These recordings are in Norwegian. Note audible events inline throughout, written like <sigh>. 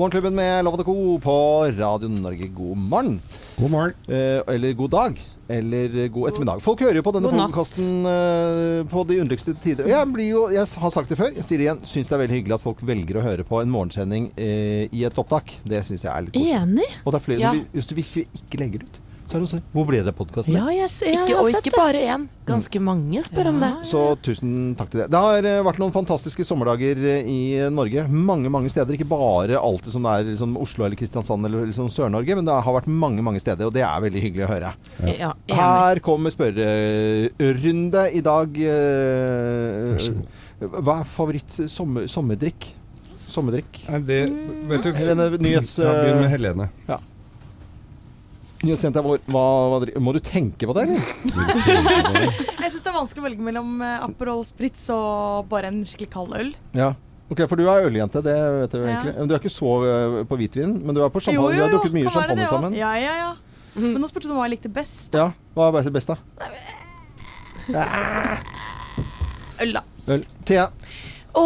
Morgenklubben med Lovende Co. på Radio Norge. God morgen. God morgen. Eh, eller god dag. Eller god ettermiddag. Folk hører jo på denne podkasten eh, på de underligste tider. Jeg, blir jo, jeg har sagt det før, jeg sier det igjen. Syns det er veldig hyggelig at folk velger å høre på en morgensending eh, i et opptak. Det syns jeg er litt koselig. Enig. Og det er flere Ja. hvis, hvis vi ikke legger det ut, så er det sånn Hvor ble det podkasten? Ja, yes, ja, Ikke, og ikke det. bare én. Ganske mange spør om det. Så tusen takk til det. Det har eh, vært noen fantastiske sommerdager eh, i Norge. Mange mange steder. Ikke bare alltid som det er liksom Oslo eller Kristiansand eller liksom Sør-Norge, men det har vært mange mange steder, og det er veldig hyggelig å høre. Ja. Her kommer spørrerunde i dag. eh. Hva er favoritt sommer, sommerdrikk? Sommerdrikk? Det, vet du, Helene, nyhets... Ja, begynn med Helene. Helene. Nyhetsjenta vår. Hva, hva, må du tenke på det, eller? <laughs> Jeg syns det er vanskelig å velge mellom eh, Aperol Spritz og bare en skikkelig kald øl. Ja. Ok, For du er øljente, det vet du Ja. egentlig. Men du er ikke så eh, på hvitvin, men du er på Jo, champagne. jo, Vi har drukket mye champagne det sammen. Ja, ja, ja. Mm. Men nå spurte du hva jeg likte best. Ja, Hva er best- da? Øl, da. Øl. Thea. Å,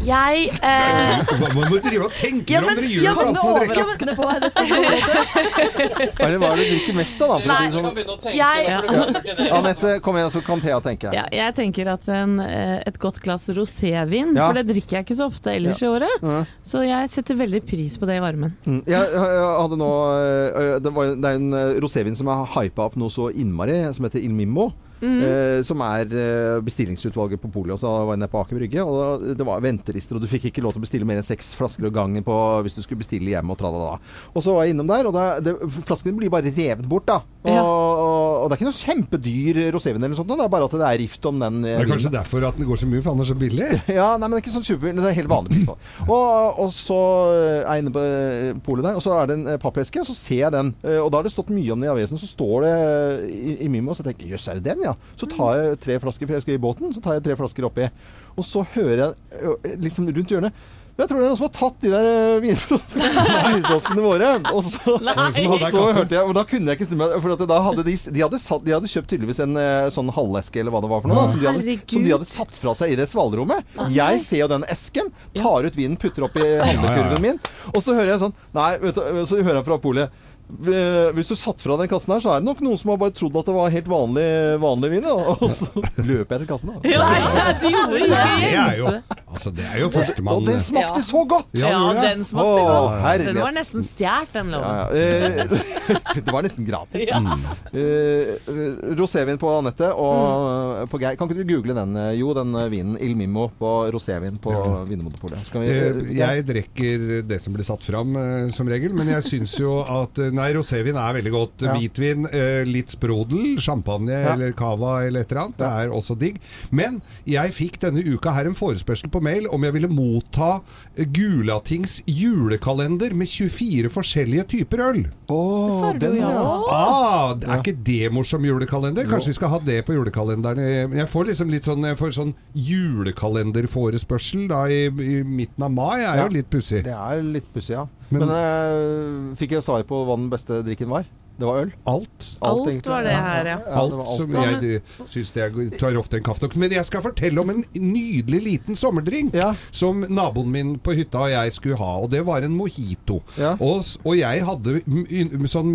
jeg eh, <laughs> Hva må du drive og tenke Ja, dere gjør ja, men drikke? Overraskende på. Det. <laughs> Eller hva er det du drikker mest av, da? For å si sånn. Jeg- Anette, kom igjen, så kan Thea tenke. Ja, jeg tenker at en, eh, et godt glass rosévin, Ja. for det drikker jeg ikke så ofte ellers i året. Så jeg setter veldig pris på det i varmen. Mm. Jeg, jeg hadde nå øh, det, var, det er en rosévin som er hypa opp noe så innmari, som heter Il Mimmo. Mm. eh, som er øh, bestillingsutvalget på polet. Og så var jeg nede på Aker Brygge, og da, det var ventelister, og du fikk ikke lov til å bestille mer enn seks flasker av gangen på, hvis du skulle bestille hjemme. Og, tralala. og så var jeg innom der, og da, det, flaskene blir bare revet bort, da. Og, Ja. og, og det er ikke noe kjempedyr rosévin eller noe sånt, det er bare at det er rift om den. Det er er vinen. kanskje derfor at den går så mye, for den er så billig. <laughs> Ja, nei, men det er ikke sånn super Det er helt vanlig pris på den. <laughs> Og, og så er jeg inne på eh, polet der, og så er det en eh, pappeske, og så ser jeg den. eh, Og da har det stått mye om den i avisen. Så står det eh, i, i Mimo, så tenker jeg jøss, er det den, ja? Så tar jeg tre flasker, for jeg skal i båten, så tar jeg tre flasker oppi. Og så hører jeg liksom rundt hjørnet jeg tror det er noen som har tatt de der <laughs> vinflaskene våre. Og så, og så hørte jeg, og da kunne jeg ikke snu meg. For at da hadde de, de, hadde satt, de hadde kjøpt tydeligvis en sånn halveske eller hva det var for noe. Da, som, de hadde, som de hadde satt fra seg i det svalrommet. Jeg ser jo den esken, tar ut vinen, putter opp i handlekurven min, og så hører jeg sånn Nei, vet du, så hører jeg fra polet "Eh, hvis du satt fra den kassen her, så er det nok noen som har bare trodd at det var helt vanlig, vanlig vin. Da. Og så <laughs> løper jeg til kassen. Da. Nei, du gjorde ikke Det er jo, det. altså, det er jo Og den smakte Ja. så godt! Ja, Ja, den smakte Å, godt. Den var nesten stjålet, den loven. ja. Eh, <laughs> det var nesten gratis. Eh, rosévin på Anette og på Geir. Kan ikke du google den? eh, Jo, den eh, vinen Il Mimmo på rosévin på Vinmonopolet. Vi Eh, Jeg drikker det som blir satt fram, eh, som regel. Men jeg syns jo at eh, Nei, rosévin er veldig godt. Ja. Hvitvin, eh, litt sprodel, champagne Ja. eller cava eller et eller annet. Det er også digg. Men jeg fikk denne uka her en forespørsel på mail om jeg ville motta eh, Gulatings julekalender med 24 forskjellige typer øl. Oh, den, ja? Ah, er ikke det morsom julekalender? Kanskje vi skal ha det på julekalenderen? Eh, Jeg får liksom litt sånn, jeg får sånn julekalenderforespørsel da i, i midten av mai. er Ja. jo litt pussig. Det er litt pussig, ja. Men- Men, eh, fikk jeg svar på hva den beste drikken var? Det var øl. Alt. Alt Alt var det her, ja. Ja, Alt alt. som jeg syns jeg tar ofte en kaffe nok. Men jeg skal fortelle om en nydelig liten sommerdrink Ja. som naboen min på hytta og jeg skulle ha, og det var en mojito. Ja. Og, og jeg hadde sånn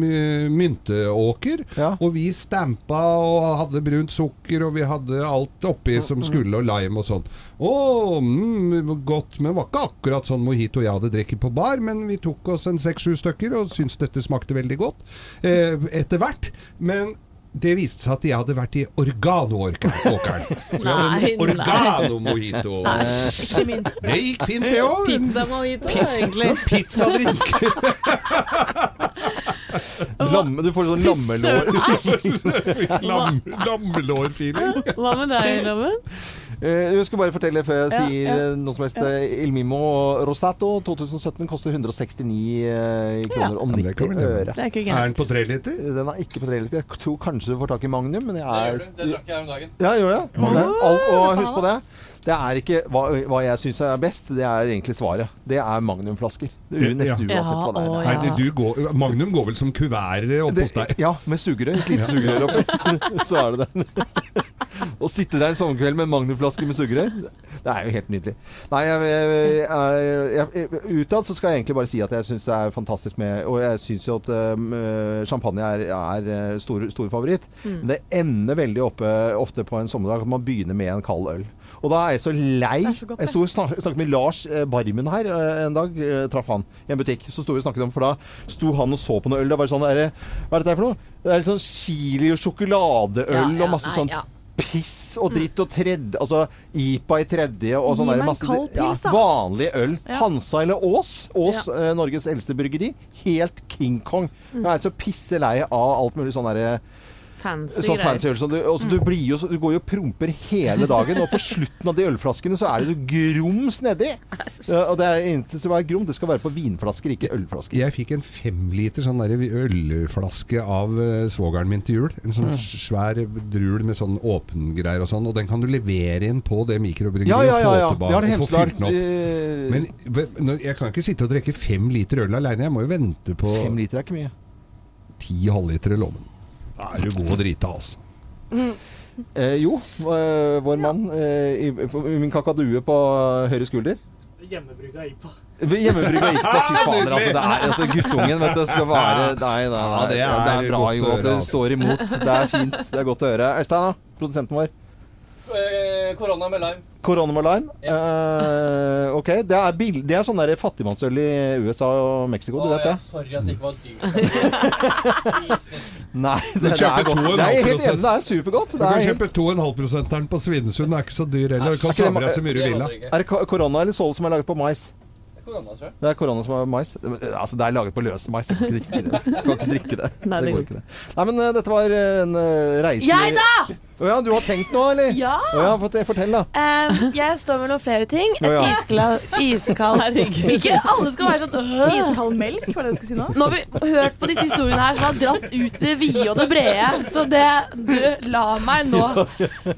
mynteåker, Ja. og vi stampa og hadde brunt sukker, og vi hadde alt oppi som skulle, og lime og sånn. Å, mm, godt, men det var ikke akkurat sånn mojito jeg hadde drukket på bar, men vi tok oss en seks-sju stykker og syntes dette smakte veldig godt eh, etter hvert. Men det viste seg at jeg hadde vært i organoåkeren. <laughs> Organo-mojito. Det gikk fint, det òg. Pizza mojito, egentlig. <laughs> Pizzadrink. <laughs> Lamme, du får sånn lammelår. Lam, Lammelårfeeling. Hva med deg, Loven? Eh, Jeg skal bare fortelle før jeg sier ja. ja, noe som helst. Ja. Il Mimo Rosato 2017 koster 169 eh, kroner om Ja, men 90 vi øre. Er Er den på tre liter? Den er ikke på tre liter. Jeg tror kanskje du får tak i Magnum, men jeg Det er. Det drakk jeg her om dagen. Ja, gjør det? det er alt, og husk på det. Det er ikke hva, hva jeg syns er best, det er egentlig svaret. Det er magnumflasker. Det er nesten Ja. uansett hva det er. Ja, Nei, det, du går, Magnum går vel som kuverter oppe hos deg? ja, med sugerør. Et lite sugerør oppi. <laughs> Så er det det. <laughs> Å sitte der en sommerkveld med en magnumflaske med sugerør, det er jo helt nydelig. Nei, jeg, jeg, jeg, jeg, utad så skal jeg egentlig bare si at jeg syns det er fantastisk med Og jeg syns jo at um, champagne er, er eh, stor, stor favoritt. Men det ender veldig oppe ofte på en sommerdag at man begynner med en kald øl. Og da er jeg så lei. Så godt, jeg sto og snak- snakket med Lars eh, Barmen her eh, en dag. eh, Traff han i en butikk. Så sto vi og snakket om For da sto han og så på noe øl. Det var sånn er det, Hva er dette for noe? Det er litt sånn chili og sjokoladeøl Ja, ja, og masse nei, ja. piss og dritt og tredje Altså IPA i tredje og sånn der masse kald pils, da. Vanlig øl. Ja. Hansa eller Ås. Ås, eh, Norges eldste bryggeri. Helt King Kong. Mm. Jeg er så pisse lei av alt mulig sånn derre Fancy Sånn greier. fancy øl. Så du, altså, du, blir jo, så- du går jo og promper hele dagen, og på slutten av de ølflaskene så er det jo grums nedi! Ja, og det er eneste som er grom, det skal være på vinflasker, ikke ølflasker. Jeg fikk en femliter sånn der ølflaske av uh, svogeren min til jul. En sånn svær drul med sånn åpengreier og sånn. Og den kan du levere inn på det mikrobryggeriet Ja, ja, ja. ja. og få fylt den opp. eh, Men jeg kan ikke sitte og drikke fem liter øl aleine. Jeg må jo vente på Fem liter er ikke mye. ti halvliter i lommen. Da er du god å drite av, altså. <laughs> Eh, jo, eh, vår mann eh, i, på, i min kakadue på høyre skulder. Hjemmebrygga IPA. Hjemmebrygga IPA, på. Fy fader, altså. Det er altså guttungen, vet du. Skal være Nei, nei, nei. Ja, det det, er er, bra, Jo. høre, Det altså. står imot. Det er fint. Det er godt å høre. Øystein, da? Produsenten vår. Eh, korona med lime. Korona med lime. Eh, ok. Det er, bil, det er sånn der fattigmannsøl i USA og Mexico, du vet det? ja, sorry at det ikke var dyrt. <laughs> Nei, det, det er godt. Det er helt enig, det er supergodt. Du kan kjøpe helt, 2,5-prosenteren på Svinesund. Den er ikke så dyr heller. Du kan ta med deg så mye du vil. er det korona eller Sol som er laget på mais? Korona, tror jeg. Det er korona som er mais. Altså, det er laget på løs mais. Jeg kan ikke drikke det. Kan ikke drikke det. Nei, det går ikke det. Nei, men uh, dette var en uh, reise Jeg, da! Å ja, du har tenkt nå, eller? Ja. Å ja, fortell, da. Um, jeg står mellom flere ting. Et oh ja. iskald Herregud. Ikke alle skal være sånn øh. Iskald melk, var det du skulle si nå? Nå har vi hørt på disse historiene her som har dratt ut i det vide og det brede. Så det Du, la meg nå.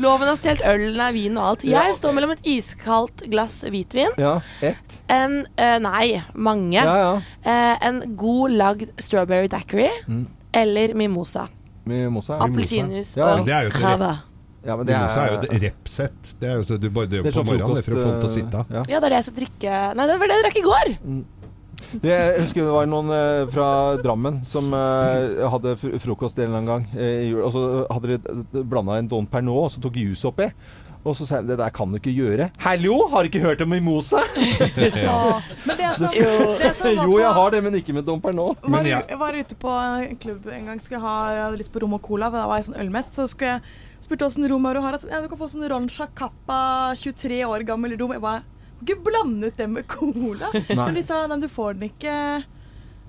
Loven har stjålet ølen, er vinen og alt. Jeg står mellom et iskaldt glass hvitvin, Ja, ett. en uh, Nei, mange. Ja, ja. Uh, en god lagd strawberry daiquiri Mm. eller mimosa. Med Mosa. ja. Appelsinjuice Ja, ja. og Det er et cava. Ja, men det Mimosa er jo er, et repsett. Det er jo så du bare det er på morgenen frokost for å få den til å eh, sitte. Ja. Ja, det er det jeg skal drikke Nei, det var det jeg drakk i går. Du, Jeg husker det var noen eh, fra Drammen som eh, hadde fr frokost en eller annen gang i jul. Og så hadde de blanda en Don Pernod og så tok juice oppi. Og så sa jeg det der kan du ikke gjøre. Hallo, har du ikke hørt om mimosa? <laughs> Men det det som var jo, jeg har det, men ikke med dumper nå var, Men jeg- jeg var ute på en klubb en gang. Skulle ha, jeg hadde lyst på rom og cola. Da var jeg sånn ølmett. Så skulle jeg spurte åssen rom er du har. Ja, du kan få sånn Roncha Kappa 23 år gammel rom. Jeg bare Kan ikke blande ut det med cola. Men de sa nei, du får den ikke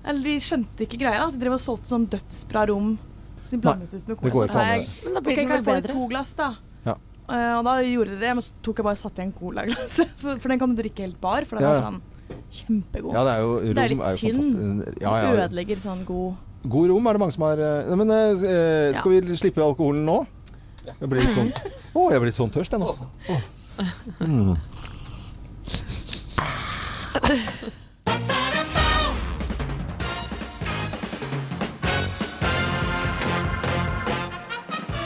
Eller de skjønte ikke greia. At De drev og solgte sånn dødsbra rom. Så de blandet ut med cola. det går faen jeg, Men da blir kan det jeg vel få de bedre. to glass, da? Eh, og da gjorde de det, men så tok jeg bare satt en colaglass. <laughs> For den kan du drikke helt bar, for den Ja, er sånn kjempegod. Ja, det er jo rom Det er litt synd. Ja, ja. Ødelegger sånn god God rom er det mange som har eh, Nei, Men eh, eh, skal vi slippe alkoholen nå? Jeg blir litt sånn <laughs> Å, jeg blir litt sånn tørst, jeg nå. Oh. Mm. <laughs>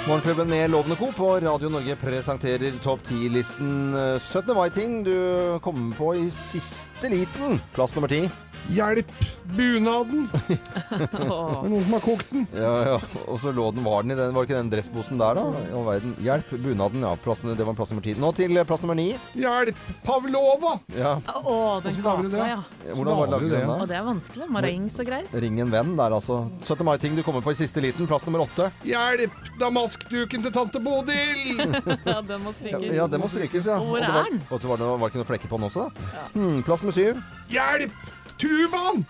Morgenklubben med Lovende Co. på Radio Norge presenterer topp 10-listen eh, 17. mai-ting du kommer på i siste liten. Plass nummer ti. Hjelp! Bunaden! <laughs> Det er noen som har kokt den. Ja, ja. Og så lå den, var den i den, var ikke den dressposen der, da? I all verden. Hjelp, bunaden, ja. Plassen, det var plass nummer ti. Nå til eh, plass nummer ni. Hjelp! Pavlova! Ja. Å, den gata, ja. Hvordan var det laget den, da? Å, det er vanskelig. Marengs og greier. Ring en venn der, altså. 17. mai-ting du kommer på i siste liten. Plass nummer åtte. Hjelp! Damaskduken til tante Bodil! <laughs> Ja, den må strykes. ja, den må strykes, ja. Hvor er den? Og så var det, var det ikke noen flekker på den også, da? Hmm, plass nummer syv. Hjelp! Tubaen!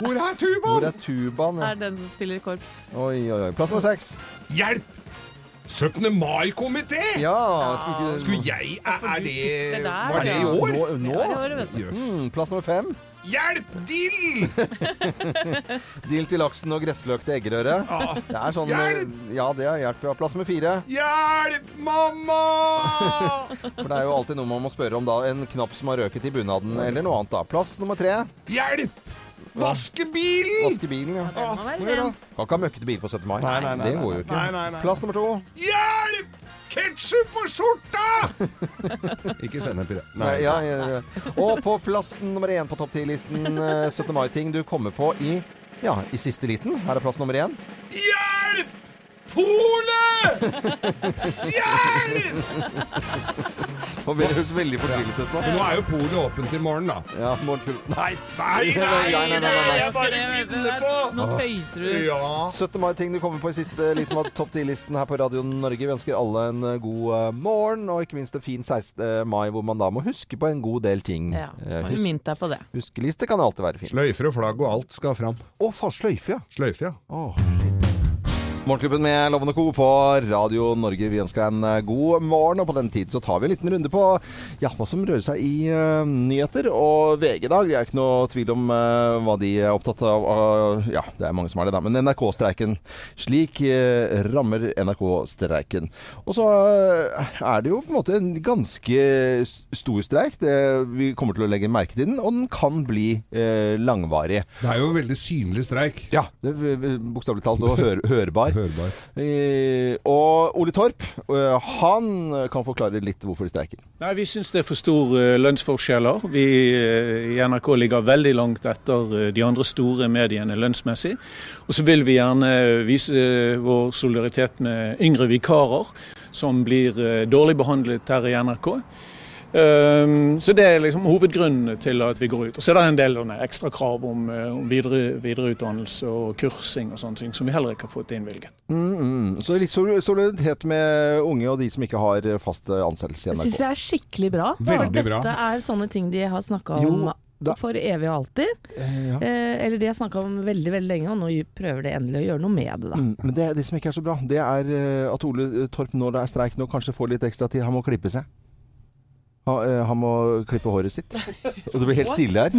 Hvor er Hvor er tubaen? Det Ja. er den som spiller i korps. Oi, oi, oi. Plass nummer seks. Hjelp! 17. mai-komité! Ja, skulle ikke Skulle jeg Er, er det Var det i år? Nå, Det nå? var det, året, vet du. Jøss. Mm, plass nummer fem. Hjelp! Dill! <laughs> Dill til laksen og gressløk til eggerøre. Det er sånn Hjelp! eh, Ja, det er hjelp. Ja. Plass med fire. Hjelp, mamma! <laughs> For det er jo alltid noe man må spørre om da. En knapp som har røket i bunaden, eller noe annet da. Plass nummer tre. Hjelp! Vaske bilen! Vaske bilen, ja. Den må være ren. Kan ikke ha møkkete bil på 17. mai. Nei, nei, nei, det går jo ikke. nei, nei, nei. Plass nummer to. Hjelp! Ketsjup og skjorta! <laughs> Ikke sennep i det. Nei, ja, ja, ja. Og på plassen nummer én på topp 10-listen eh, 17. mai-ting du kommer på i ja, i siste liten. Her er plass nummer én. Hjelp! Polet! Hjelp! Det høres veldig fortvilet ut nå. Men nå er jo polet åpent i morgen, da. Ja, morgen Nei! <laughs> Nei, nei, nei, nei, nei, nei. Jeg bare finner på! Nå tøyser du. Ja. 17. mai-ting du kommer på i siste liten av topp 10-listen her på Radio Norge. Vi ønsker alle en eh, god eh, morgen, og ikke minst en fin 16. mai, hvor man da må huske på en god del ting. Ja, Husk, minnet deg på det? huskeliste kan alltid være fint. Sløyfer og flagg og alt skal fram. Å, faen, sløyfe, ja. Sløyfe, ja. Åh. Morgenklubben med Lovende Co. på Radio Norge. Vi ønsker deg en eh, god morgen, og på den tid så tar vi en liten runde på ja, hva som rører seg i uh, nyheter. Og VG i dag, det er ikke noe tvil om uh, hva de er opptatt av. Uh, ja, det er mange som er det, da. Men NRK-streiken. Slik rammer NRK-streiken. Og så er det jo på en måte en ganske stor streik. Det, vi kommer til å legge merke til den, og den kan bli langvarig. Det er jo en veldig synlig streik. Ja, det bokstavelig talt og hør, hørbar. Hørbar. Eh, og Ole Torp, eh, han kan forklare litt hvorfor de streiker. Nei, Vi syns det er for store lønnsforskjeller. Vi eh, i NRK ligger veldig langt etter eh, de andre store mediene lønnsmessig. Og så vil vi gjerne vise eh, vår solidaritet med yngre vikarer som blir eh, dårlig behandlet her i NRK. Um, så Det er liksom hovedgrunnen til at vi går ut. Og Så er det en del ekstra krav om, eh, videre, videreutdannelse og kursing og sånne ting, som vi heller ikke har fått innvilget. Mm, mm. Så litt solidaritet med unge og de som ikke har fast ansettelse i Det syns NRK. jeg er skikkelig bra. Veldig bra. Dette er sånne ting de har snakka Jo, om da- for evig og alltid. Eh, ja. Eh, eller de har snakka om veldig veldig lenge, og nå prøver de endelig å gjøre noe med det. da. Mm, men det, det som ikke er så bra, det er eh, at Ole Torp når det er streik nå, kanskje får litt ekstra tid. Han må klippe seg. Han, eh, han må klippe håret sitt. <laughs> Og det blir helt stille her.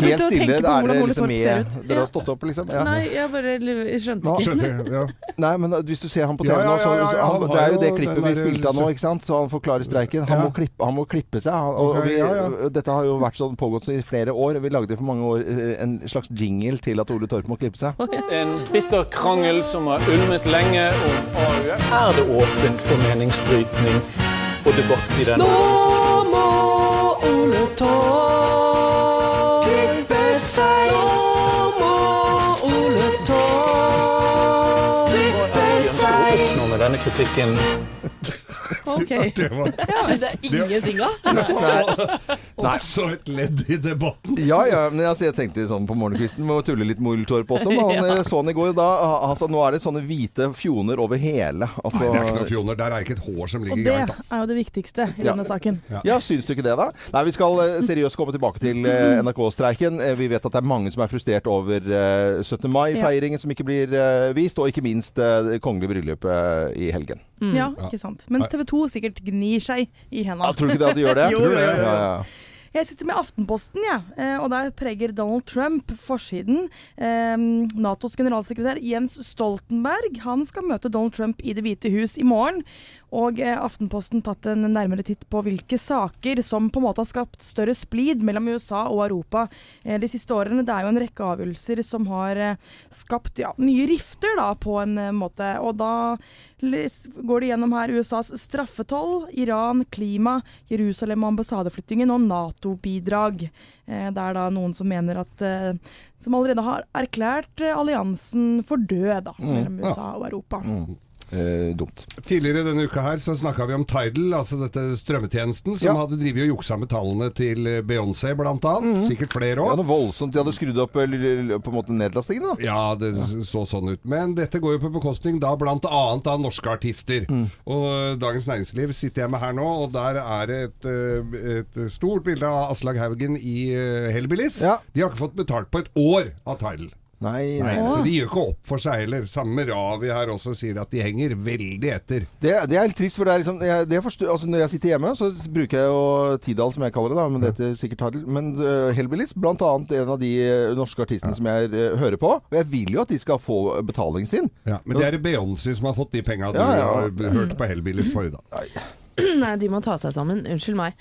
Helt stille. tenke Er det liksom med. Dere har stått opp, liksom? Ja. Nei, jeg bare skjønte ikke. <laughs> Nei, men hvis du ser han på TV nå, så, han, Det er jo det klippet vi spilte av nå, ikke sant? Så han forklarer streiken. Han, må, klippe, han må klippe seg. Han, og vi. Dette har jo vært sånn pågått i flere år. Vi lagde for mange år eh, en slags jingle til at Ole Torp må klippe seg. <laughs> En bitter krangel som har ulmet lenge om AUF. Er det åpent for meningsbrytning og debatt i denne organisasjonen? må Ole Torp klippe seg. Nå må Ole Torp klippe seg. Oppnå med denne kritikken <laughs> <laughs> Ok. Det var Skjønte ingenting av. også et ledd i debatten. Ja, ja, men altså, jeg tenkte sånn på morgenkvisten med å tulle litt med Ole Torp også. Men <laughs> han Ja. eh, så han i går da altså, Nå er det sånne hvite fjoner over hele. Altså, Nei, det er ikke noen fjoner. Der er ikke et hår som ligger det Og det er jo det viktigste i Ja. denne saken. Ja, Syns du ikke det, da? Nei, Vi skal eh, seriøst komme tilbake til eh, NRK-streiken. Eh, Vi vet at det er mange som er frustrert over eh, 17. mai-feiringen som ikke blir vist, og ikke minst det kongelige bryllupet i helgen. Mm. Ja, ikke sant. Mens TV 2 sikkert gnir seg i hendene. Ja, tror du ikke det at de gjør det? <laughs> Jo, jo, jo. Ja, ja. Jeg sitter med Aftenposten, jeg. Eh, og der preger Donald Trump forsiden. Eh, Natos generalsekretær Jens Stoltenberg han skal møte Donald Trump i Det hvite hus i morgen. Og eh, Aftenposten tatt en nærmere titt på hvilke saker som på en måte har skapt større splid mellom USA og Europa eh, de siste årene. Det er jo en rekke avgjørelser som har eh, skapt ja, nye rifter da, på en måte. Og da går det gjennom her USAs straffetoll, Iran, klima, Jerusalem og ambassadeflyttingen og Nato-bidrag. Det er da noen som mener at Som allerede har erklært alliansen for død, da, mellom USA og Europa. Mm. Eh, dumt. Tidligere denne uka her så snakka vi om Tidal, altså dette strømmetjenesten, som Ja. hadde drevet og juksa med tallene til Beyoncé blant annet. Sikkert flere Ja, òg. noe voldsomt. De hadde skrudd opp l- på en måte nedlastingen, da. Ja, det så sånn ut. Men dette går jo på bekostning da blant annet av norske artister. Mm. Og eh, Dagens Næringsliv sitter jeg med her nå, og der er det et, eh, et stort bilde av Aslag Haugen i eh, Hellbillies. Ja. De har ikke fått betalt på et år av Tidal. Nei, Nei, nei. Så de gjør ikke opp for seg heller. Samme Ravi her også sier at de henger veldig etter. Det, det er litt trist, for det er liksom jeg, det forstår, altså Når jeg sitter hjemme, så bruker jeg jo Tidal, som jeg kaller det, da, men det heter sikkert Tidal. Men uh, Hellbillies, blant annet en av de eh, norske artistene som jeg uh, hører på. Og jeg vil jo at de skal få betalingen sin. Ja, men det er Beyoncé som har fått de penga du Ja, ja. har hørt på Hellbillies for, da. <clears throat> Nei, de må ta seg sammen. Unnskyld meg.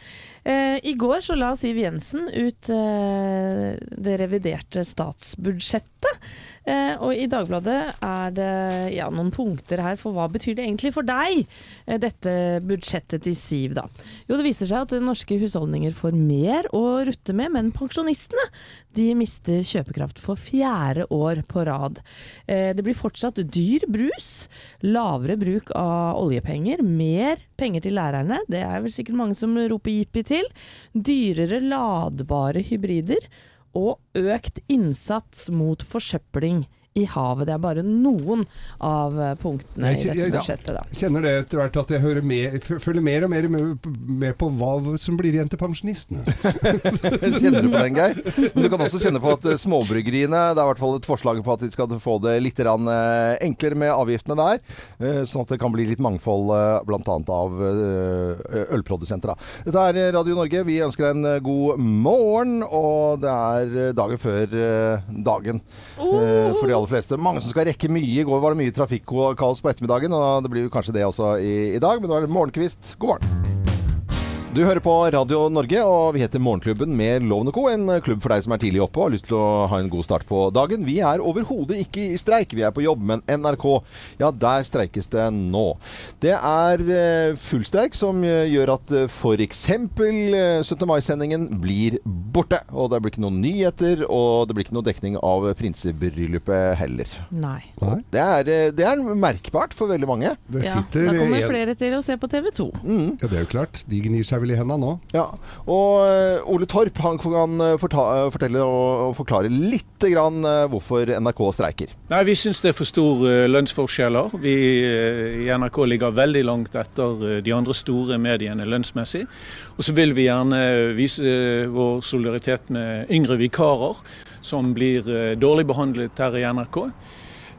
Eh, I går så la Siv Jensen ut eh, det reviderte statsbudsjettet. Eh, og i Dagbladet er det ja, noen punkter her for hva betyr det egentlig for deg, eh, dette budsjettet til Siv, da. Jo, det viser seg at norske husholdninger får mer å rutte med, men pensjonistene de mister kjøpekraft for fjerde år på rad. Eh, det blir fortsatt dyr brus, lavere bruk av oljepenger, mer penger til lærerne, det er vel sikkert mange som roper jippi til, dyrere ladbare hybrider, og økt innsats mot forsøpling i havet. Det er bare noen av eh, punktene Jeg i dette jeg- budsjettet, da. Kjenner det etter hvert at jeg hører mer, følger mer og mer med, med på hva som blir igjen til pensjonistene. <laughs> Kjenner du på den, Geir? Men du kan også kjenne på at eh, småbryggeriene Det er i hvert fall et forslag på at de skal få det litt eh, enklere med avgiftene der. Sånn at det kan bli litt mangfold bl.a. av ølprodusenter. Dette er Radio Norge. Vi ønsker deg en god morgen. Og det er dagen før dagen eh, for de aller fleste. Mange som skal rekke mye. I går var det mye trafikkaos på ettermiddagen, og det blir kanskje det også i, i dag. Men nå er det morgenkvist. God morgen. Du hører på Radio Norge, og vi heter Morgenklubben med Loven Co. En klubb for deg som er tidlig oppe og har lyst til å ha en god start på dagen. Vi er overhodet ikke i streik, vi er på jobb, men NRK, ja, der streikes det nå. Det er eh, full streik som eh, gjør at eh, f.eks. eh, 17. mai-sendingen blir borte. Og det blir ikke noen nyheter, og det blir ikke noe dekning av prinsebryllupet heller. Nei. Det er, det er merkbart for veldig mange. Det Ja, da kommer flere til å se på TV 2. Mm. Ja, det er jo klart. De gnir seg vel i henda nå. Ja, og eh, Ole Torp han kan eh, eh, fortelle og, forklare litt grann hvorfor NRK streiker. Nei, Vi syns det er for store lønnsforskjeller. Vi i NRK ligger veldig langt etter de andre store mediene lønnsmessig. Og så vil vi gjerne vise vår solidaritet med yngre vikarer, som blir dårlig behandlet her i NRK.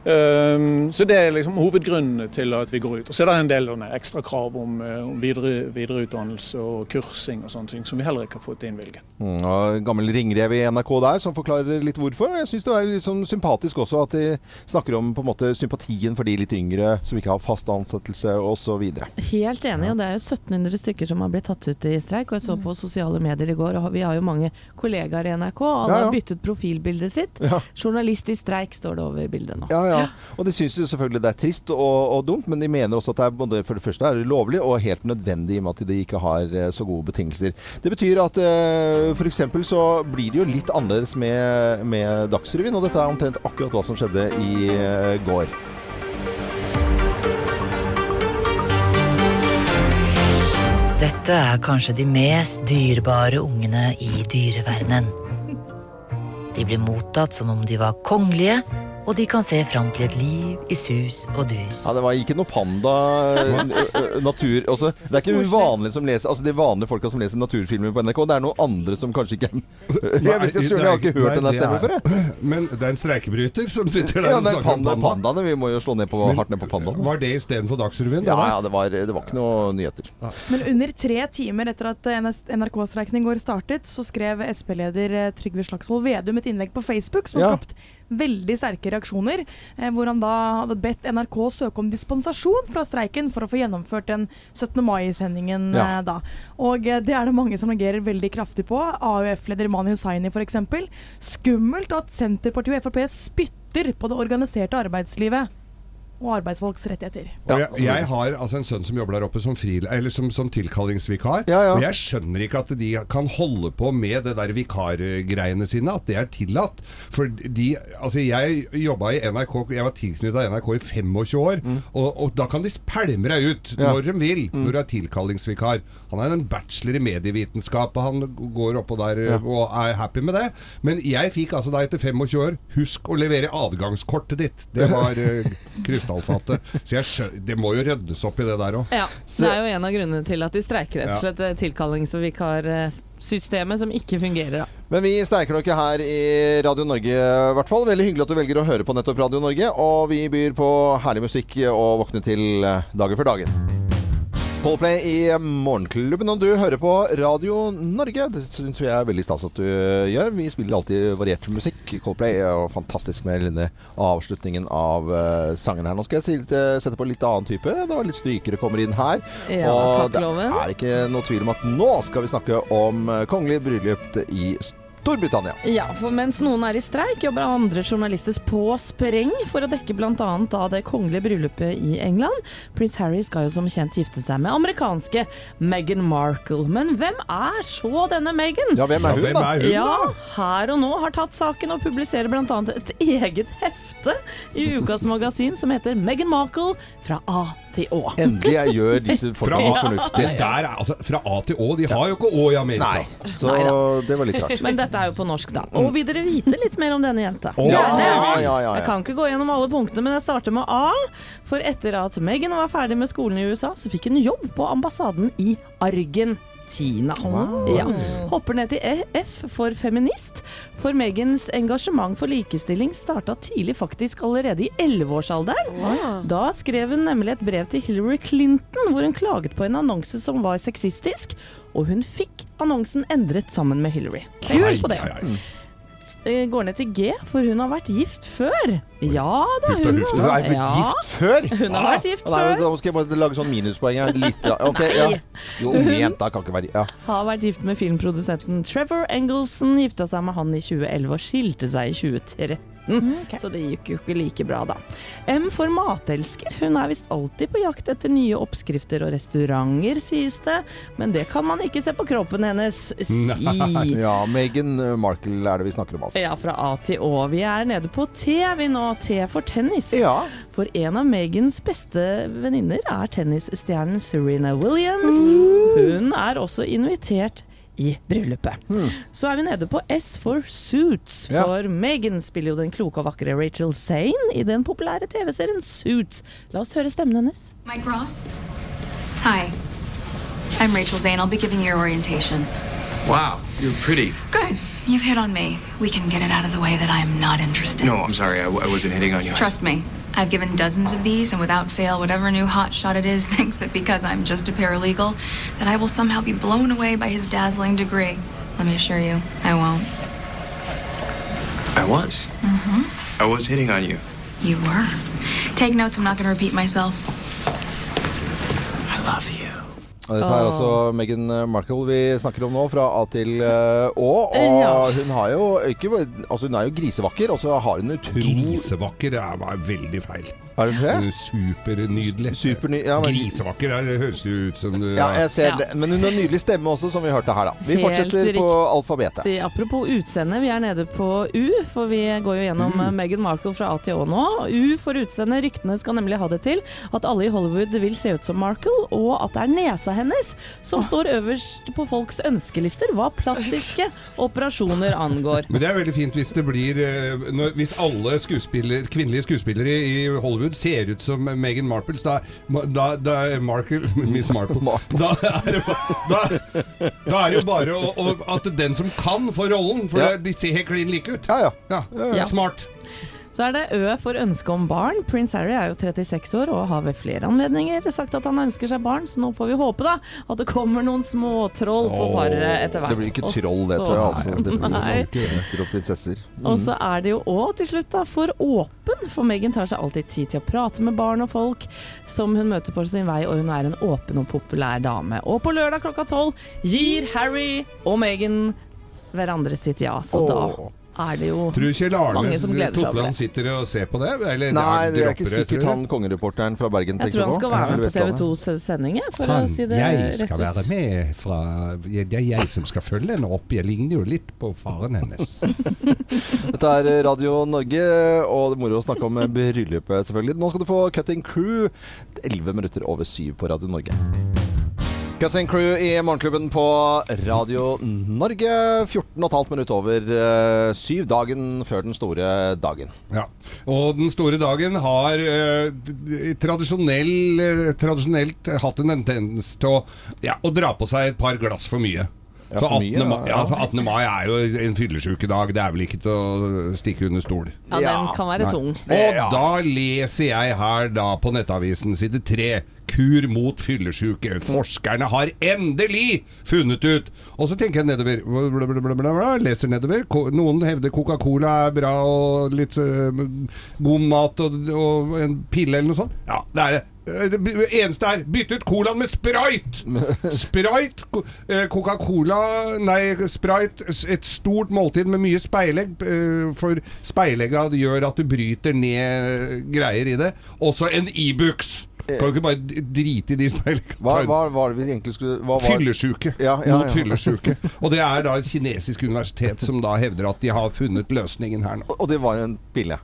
Um, så det er liksom hovedgrunnen til at vi går ut. Og så er det en del ekstra krav om, eh, videre, videreutdannelse og kursing og sånne ting, som vi heller ikke har fått innvilget. Mm, og gammel ringrev i NRK der som forklarer litt hvorfor. Jeg syns det er litt sånn sympatisk også at de snakker om på en måte sympatien for de litt yngre som ikke har fast ansettelse osv. Helt enig, og det er jo 1700 stykker som har blitt tatt ut i streik. Og jeg så på sosiale medier i går, og vi har jo mange kollegaer i NRK. Alle Ja, ja. har byttet profilbildet sitt. Ja. Journalist i streik står det over bildet nå. Ja, ja. Og de syns jo selvfølgelig det er trist og, og dumt, men de mener også at det er både for det første er det lovlig og helt nødvendig i og med at de ikke har eh, så gode betingelser. Det betyr at uh, f.eks. så blir det jo litt annerledes med, med Dagsrevyen, og dette er omtrent akkurat hva som skjedde i eh, går. Dette er kanskje de mest dyrebare ungene i dyreverdenen. De blir mottatt som om de var kongelige, og de kan se fram til et liv i sus og dus. Ja, det var ikke noe panda eh, eh, natur Også, Det er ikke uvanlig som leser Altså de vanlige folka som leser naturfilmer på NRK. Det er noen andre som kanskje ikke <laughs> Jeg vet ikke, Søren, jeg har ikke hørt den der stemmen før, jeg. Men det er en streikebryter som sitter der Ja, og snakker panda, om panda, panda. pandaene. Vi må jo slå ned på, Men- hardt ned på pandaene. Var det istedenfor Dagsrevyen? Ja, ja, det var, det var ikke noe nyheter. Men under tre timer etter at NRK-streiken i går startet, så skrev Sp-leder eh, Trygve Slagsvold Vedum et innlegg på Facebook som har Ja. skapt veldig sterke reaksjoner. Eh, hvor han da hadde bedt NRK søke om dispensasjon fra streiken for å få gjennomført den 17. mai-sendingen Ja. eh, da. Og eh, det er det mange som reagerer veldig kraftig på. AUF-leder Mani Hussaini f.eks. Skummelt at Senterpartiet og Frp spytter på det organiserte arbeidslivet og arbeidsfolks rettigheter. Og Ja, jeg, jeg har altså en sønn som jobber der oppe som, fri, som, som tilkallingsvikar. Ja, ja. Og jeg skjønner ikke at de kan holde på med det der vikargreiene sine, at det er tillatt. For de Altså, jeg jobba i NRK, jeg var tilknytta NRK i 25 år, og, og da kan de pælme deg ut Mm. Ja. Mm. når de vil, når du er tilkallingsvikar. Han er en bachelor i medievitenskap, og han går oppå der Ja. og er happy med det. Men jeg fikk altså da etter 25 år Husk å levere adgangskortet ditt. Det var uh, <laughs> krystallfatet. Så jeg skjø det må jo ryddes opp i det der òg. Ja, Det er jo en av grunnene til at de streiker, rett og slett. eh, Tilkallings- og Systemet som ikke fungerer, da. Men vi streiker dere her i Radio Norge, i hvert fall. Veldig hyggelig at du velger å høre på nettopp Radio Norge. Og vi byr på herlig musikk og våkne til dagen for dagen. Coldplay i Morgenklubben, og du hører på Radio Norge. Det syns jeg er veldig stas at du gjør. Vi spiller alltid variert musikk. Coldplay er fantastisk med denne avslutningen av eh, sangen her. Nå skal jeg eh, sette på litt annen type. Det var litt strykere kommer inn her. Ja, og det er ikke noe tvil om at nå skal vi snakke om eh, kongelig bryllup i Storbritannia. Ja, for mens noen er i streik, jobber andre journalister på spreng for å dekke bl.a. det kongelige bryllupet i England. Prins Harry skal jo som kjent gifte seg med amerikanske Meghan Markle. Men hvem er så denne Meghan? Ja, hvem er hun, da? er hun, Ja, her og nå har tatt saken og publiserer bl.a. et eget hefte i ukas magasin som heter Meghan Markle fra A til Å. Endelig jeg gjør disse <laughs> folkene fornuftige. der er, altså, fra A til Å. De har jo ikke Å i Amerika. Nei, så Neida. det var litt rart. <laughs> Men dette er jo på norsk, da. Og vil dere vite litt mer om denne jenta? Oh, Ja, Gjerne. ja, ja, Jeg kan ikke gå gjennom alle punktene, men jeg starter med A. For etter at Megan var ferdig med skolen i USA, så fikk hun jobb på ambassaden i Argentina. Ja. Hopper ned til E- F for feminist. For Megans engasjement for likestilling starta tidlig, faktisk allerede i 11-årsalderen. Da skrev hun nemlig et brev til Hillary Clinton hvor hun klaget på en annonse som var sexistisk, og hun fikk annonsen endret sammen med Hillary. Kult på det. Eh, Går ned til G, for hun har vært gift før. Ja da, Hufta, hun hufta. vært er blitt Ja. gift før? Hun har vært gift før. Nei, før. da skal jeg bare lage sånn minuspoeng her. Litt, ja. Ok, ja. Jo, unge jenta kan ikke være ja. Har vært gift med filmprodusenten Trevor Engelson. Gifta seg med han i 2011 og skilte seg i 2013. Så det gikk jo ikke like bra, da. M for matelsker. Hun er visst alltid på jakt etter nye oppskrifter og restauranter, sies det. Men det kan man ikke se på kroppen hennes, si. <laughs> ja. Meghan Markle er det vi snakker om, altså. Ja, fra A til Å. Vi er nede på T, vi nå. T for tennis. Ja. For en av Megans beste venninner er tennisstjernen Serena Williams. Hun er også invitert i bryllupet. Så er vi nede på S for Suits. Ja. For Megan spiller jo den kloke og vakre Rachel Zane i den populære TV-serien Suits. La oss høre stemmen hennes. Mike Ross? Hi. I'm Rachel Zane. I'll be giving your orientation. Wow, you're pretty. Good. You've hit on me. We can get it out of the way that I am not interested. No, I'm sorry, I, w- I wasn't hitting on you. Trust me. I've given dozens of these, and without fail, whatever new hotshot it is <laughs> thinks that because I'm just a paralegal, that I will somehow be blown away by his dazzling degree. Let me assure you, I won't. I was. Mm-hmm. I was hitting on you. You were. Take notes, I'm not going to repeat myself. I love you. Dette er altså Meghan Markle vi snakker om nå, fra A til eh, Å. Og Ja. hun har jo ikke Altså, hun er jo grisevakker, og så har hun utrolig Grisevakker det er veldig feil. Er det? Er Supernydelig. Superny... Ja, men, Grisevakker det høres jo ut som du ja, jeg ser Ja. det. Men hun har nydelig stemme også, som vi hørte her, da. Vi Helt fortsetter på alfabetet. Apropos utseende, vi er nede på U, for vi går jo gjennom mm. Meghan Markle fra A til Å nå. U for utseende. Ryktene skal nemlig ha det til at alle i Hollywood vil se ut som Markle, og at det er nesa hennes som står øverst på folks ønskelister hva plastiske <laughs> operasjoner angår. Men det er veldig fint hvis det blir eh, når, Hvis alle skuespiller, kvinnelige skuespillere i Hollywood ser ut som Meghan Marples, da, da, da Markle <laughs> Miss Marple Da er det, da, da er det jo bare å, å, at den som kan, får rollen. For Ja. de ser helt klin like ut. Ja, ja. Ja, Ja. Smart. Så er det Ø for ønske om barn. Prins Harry er jo 36 år og har ved flere anledninger sagt at han ønsker seg barn, så nå får vi håpe da at det kommer noen småtroll på paret etter hvert. Det blir ikke troll, det, tror jeg. Altså. Det blir Nei. prinser og prinsesser. Og så er det jo òg til slutt da for åpen, for Meghan tar seg alltid tid til å prate med barn og folk som hun møter på sin vei, og hun er en åpen og populær dame. Og på lørdag klokka tolv gir Harry og Meghan hverandre sitt ja, så da er det jo Tror du Kjell Arne Mange som gleder seg over Totland det. sitter og ser på det? Eller, Nei, det er dropper ikke sikkert tror han kongereporteren fra Bergen Jeg tenker tror han skal være med på TV 2s sending, for Han, å si det jeg rett skal være ut. med fra Det er jeg som skal følge henne opp. Jeg ligner jo litt på faren hennes. <laughs> Dette er Radio Norge, og det er moro å snakke om bryllupet, selvfølgelig. Nå skal du få Cutting Crew. 11 minutter over syv på Radio Norge. Cutting Crew i Morgenklubben på Radio Norge. 14,5 minutt over eh, syv dagen før den store dagen. Ja. Og den store dagen har eh, tradisjonelt hatt en tendens til å, ja, å dra på seg et par glass for mye. Ja, så 18. mye, mai, ja. så 18. mai er jo en fyllesykedag. Det er vel ikke til å stikke under stol. Ja, den kan være Nei. tung. Og da leser jeg her da på Nettavisen side 3 Kur mot fyllesyke. Forskerne har endelig funnet ut Og så tenker jeg nedover bla, bla, bla, bla, bla, Leser nedover Noen hevder Coca-Cola er bra Og litt uh, god mat og, og en pille eller noe sånt Ja, det er det det eneste er bytte ut colaen med Sprite! <laughs> Sprite eh, Coca-Cola Nei, Sprite Et stort måltid med mye speilegg eh, For speilegga gjør at du bryter ned greier i det. Også en e-books! Kan du ikke bare drite i de speileggene Hva, hva var det vi egentlig skulle hva var- Fyllesyke. Ja, ja, ja. fyllesyke. <laughs> Og det er da et kinesisk universitet Som da hevder at de har funnet løsningen her nå. Og det var en pille.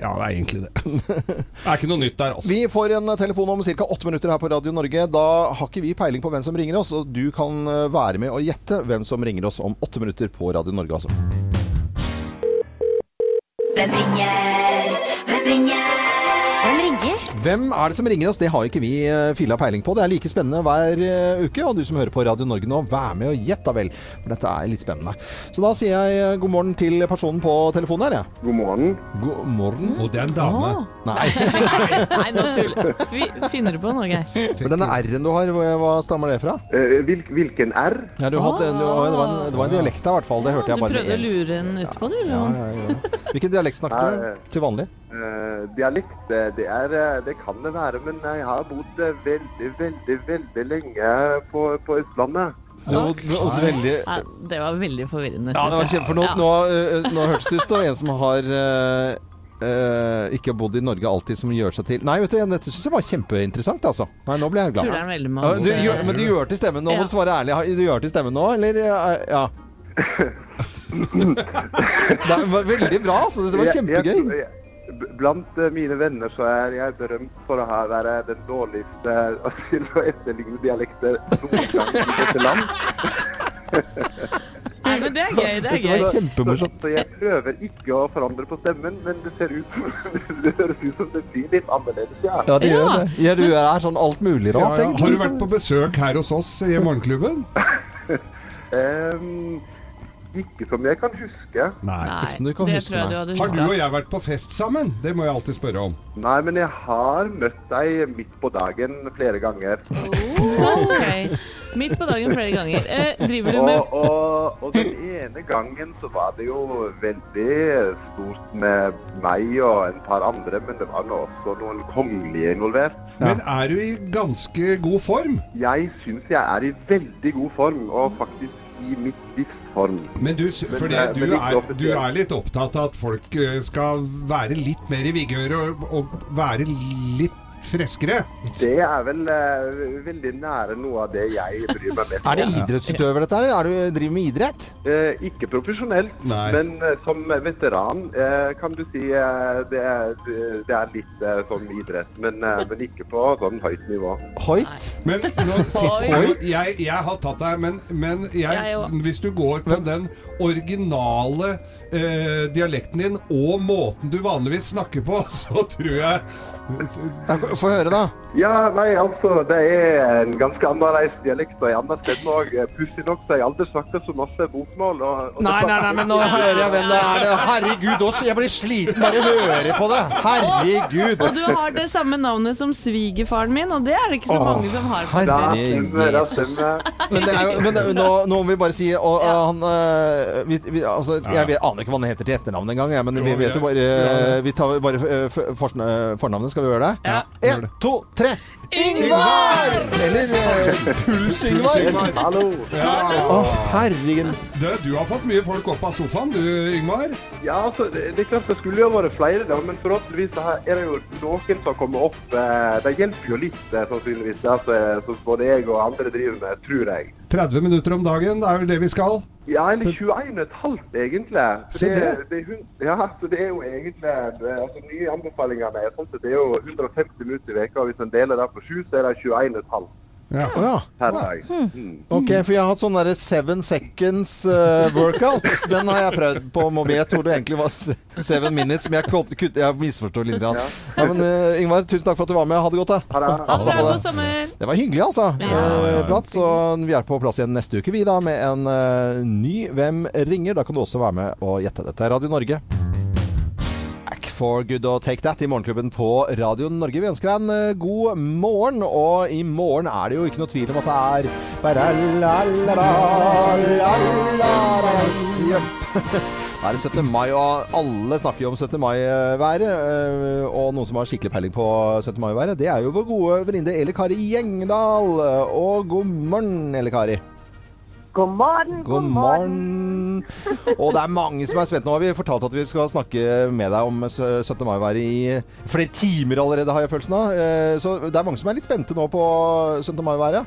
Ja, det er egentlig det <laughs> Det er ikke noe nytt der altså Vi får en telefon om ca. åtte minutter her på Radio Norge. Da har ikke vi peiling på hvem som ringer oss, og du kan eh, være med og gjette hvem som ringer oss om åtte minutter på Radio Norge, altså. Hvem ringer? Hvem ringer? Hvem er det som ringer oss? Det har ikke vi eh, filla peiling på. Det er like spennende hver eh, uke. Og du som hører på Radio Norge nå, vær med og gjett da vel. For dette er litt spennende. Så da sier jeg eh, god morgen til personen på telefonen her, jeg. God morgen. God morgen. Og det er en dame. <laughs> Nei. Nei, nå tuller Vi finner du på noe, Geir? Denne R-en du har, hva- stammer det fra? Eh, hvil, hvilken R? Ja, du hadde, du, det, var en, det var en dialekt der, i hvert fall. Det hørte Du jeg bare prøvde å lure en. utpå, ut på, du? eller? Ja, ja, ja. Hvilken dialekt snakker du <laughs> til vanlig? Uh, dialekt, det, er, eh, det kan det være, men jeg har bodd eh, veldig, veldig, veldig lenge på, på Østlandet. Det var, veldig det var veldig forvirrende. Ja, det var kjempe, for nå, Ja. nå, øh, nå hørtes det ut som en som har Uh, ikke har bodd i Norge alltid, som gjør seg til Nei, vet du, dette syns jeg var kjempeinteressant, altså. Nei, nå ble jeg glad. Ja, oss, du, eh, gjør, men du gjør til stemmen nå, må du svare ærlig. Du gjør til stemmen nå, eller? Ja. <laughs> det var veldig bra, altså. Det var kjempegøy. Blant eh, mine venner så er jeg berømt for å ha være den dårligste <laughs> til å etterligne dialekter noen gang i dette land. <laughs> Nei, men det er gøy. Det er gøy. Dette var kjempemorsomt. Så jeg prøver ikke å forandre på stemmen, men det ser ut <laughs> det høres ut som det blir litt annerledes, ja. Ja, det gjør det. Ja, du er sånn alt mulig rart, ja. ja. Har du liksom. vært på besøk her hos oss i Morgenklubben? Ehm, ikke som jeg kan huske. Nei. Ikke som du kan det huske, tror jeg nei. du hadde Har du huska. og jeg vært på fest sammen? Det må jeg alltid spørre om. Nei, men jeg har møtt deg midt på dagen flere ganger. Ok. Midt på dagen flere ganger. Eh, driver du med Og, og, og den ene gangen så var det jo veldig stort med meg og en par andre, men det var nå også noen kongelige involvert. Men er du i ganske god form? Jeg syns jeg er i veldig god form, og faktisk i mitt livs form. Men du, Men, eh, du er, du er litt opptatt av at folk eh, skal være litt mer i vigør og, og være litt freskere. Det er vel uh, veldig nære noe av det jeg bryr meg mest om. <laughs> Er det idrettsutøver, dette her? Er du driver med idrett? Eh, ikke profesjonelt, Nei. men uh, som veteran eh, kan du si uh, det, er, det er litt som sånn idrett, men, men ikke på sånn høyt nivå. Høyt? Men <laughs> nå jeg, jeg har tatt deg, men, men jeg, hvis du går på den originale eh, dialekten din og måten du vanligvis snakker på, <laughs> så tror jeg Få høre, da. Ja, nei, altså, det er en ganske annerledes dialekt, og andre steder òg. Pussig nok så har jeg aldri snakket så masse bokmål. Og, og Nei, nei, nei, men nå hører jeg hvem det er. Herregud, også, jeg blir sliten bare å høre på det. Herregud. Og du har det samme navnet som svigerfaren min, og det er det ikke så Åh, mange som har. herre faktisk. stemmer, da Jesus. stemmer. Men, det er jo, men det, nå, nå må vi bare si og, ja. han, øh, vi, vi, altså, Jeg vet, aner ikke hva han heter til etternavn engang, men vi vet jo bare øh, Vi tar bare øh, fornavnet. Skal vi gjøre det? Ja. En, to, tre. Ingvar! Eller øh, Puls-Ingvar. Hallo. Å, herregud. du, du har fått mye folk opp av sofaen, du Yngvar. Ja, altså, det, det er klart det skulle jo vært flere, da, men forhåpentligvis så her er det jo noen som kommer opp. Eh, det hjelper jo litt, eh, sannsynligvis, det som både jeg og andre driver med, tror jeg. 30 minutter om dagen, det er vel det vi skal. Ja, eller 21,5 egentlig. Se det, det. det er ja, så det er jo egentlig altså, Nye anbefalinger er sånn at det er jo 150 minutter i veka, og Hvis en deler det på sju, så er det 21,5. Ja. Oh, ja. per dag. Mm. Ok, for jeg har hatt sånn derre seven seconds uh, workout. Den har jeg prøvd på mobil. Jeg tror det egentlig var se- seven minutes, men jeg, kutt- jeg misforstår litt. Ja. Ja, men uh, Ingvar, tusen takk for at du var med. Ha det godt, da. Ha det. Ha det! Det var hyggelig, altså. Ja. Eh, prat, så vi er på plass igjen neste uke, vi da, med en ny Hvem ringer? Da kan du også være med og gjette. Dette er Radio Norge. For good og take that i Morgenklubben på Radio Norge. Vi ønsker deg en eh, god morgen, og i morgen er det jo ikke noe tvil om at det er Da er. Det er 17. mai, og alle snakker jo om 17. mai-været. Og noen som har skikkelig peiling på 17. mai-været, det er jo vår gode venninne Eli Kari Gjengdal. Og god morgen, Eli Kari. God morgen, God morgen. Og det er mange som er spent nå. Vi har fortalt at vi skal snakke med deg om 17. mai-været i flere timer allerede, har jeg følelsen av. Eh, Så det er mange som er litt spente nå på 17. mai-været.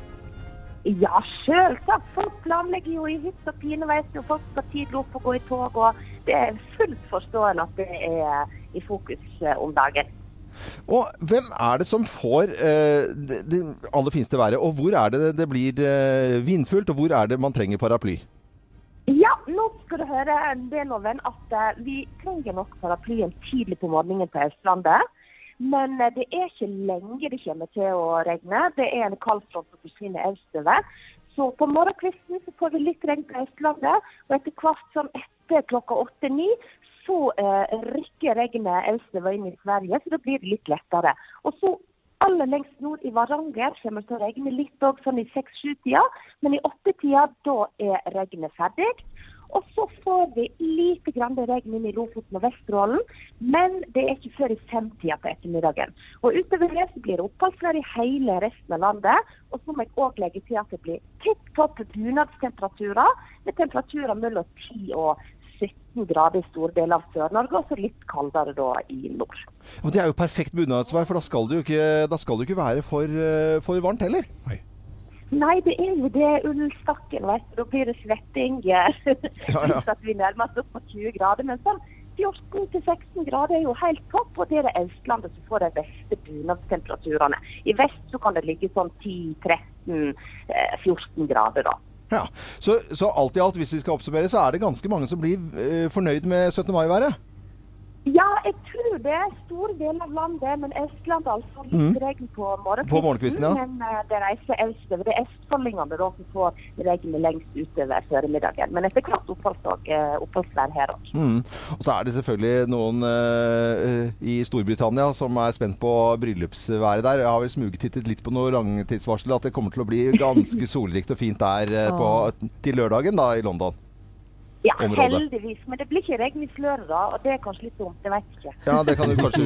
Ja, sjølsagt. Folk planlegger jo i hytt og pine, vet du. Folk skal tidlig opp og gå i tog. og Det er fullt forståelig at det er i fokus eh, om dagen. Og hvem er det som får eh, det, det aller fineste været? Og hvor er det det blir eh, vindfullt, og hvor er det man trenger paraply? Ja, nå skal du høre det, Loven, at eh, vi trenger nok paraplyen tidlig på morgenen på Østlandet. Men eh, det er ikke lenge det kommer til å regne. Det er en kald front som forsvinner østover. Så på morgenkvisten så får vi litt regn på Østlandet, og etter hvert som etter klokka åtte-ni så eh, rykker regnet østover inn i Sverige, så da blir det litt lettere. Og så aller lengst nord i Varanger kommer det til å regne litt òg sånn i seks-sju-tida, men i åtte-tida da er regnet ferdig. Og så får vi lite grann regn inn i Lofoten og Vesterålen, men det er ikke før i femtida på ettermiddagen. Og utover det så blir det oppholdsvær i hele resten av landet. Og så må jeg òg legge til at det blir tipp topp bunadstemperaturer, med temperaturer mellom 10 og 17 grader i store deler av Sør-Norge, og så litt kaldere da i nord. Og det er jo perfekt bunadsvær, for da skal det jo ikke, da skal det ikke være for, eh, for varmt heller. Nei, det er jo det ullstakken, vet du. Da blir det svetting. ja. <laughs> Hvis at vi nærmer oss opp på 20 grader. Men sånn 14-16 grader er jo helt topp, og det er det Østlandet som får de beste bunadstemperaturene. I vest så kan det ligge sånn 10-13-14 grader, da. Ja, så, så alt i alt, hvis vi skal oppsummere, så er det ganske mange som blir eh, fornøyd med 17. mai-været. Ja, jeg tror det er stor del av landet, men Østlandet altså litt Mhm. regn på morgenkvisten. På morgenkvisten, ja. Men uh, det reiser østover. Det er østfoldingene da som får regnet lengst utover formiddagen. Men etter hvert eh, oppholdsvær her òg. Mm. Og så er det selvfølgelig noen uh, i Storbritannia som er spent på bryllupsværet der. Jeg har vel smugtittet litt på noe langtidsvarsel at det kommer til å bli ganske <laughs> solrikt og fint der uh, på, til lørdagen da i London. Ja, Området. heldigvis. Men det blir ikke regn i Florida, og det er kanskje litt dumt. Det vet jeg ikke. Ja, det kan du kanskje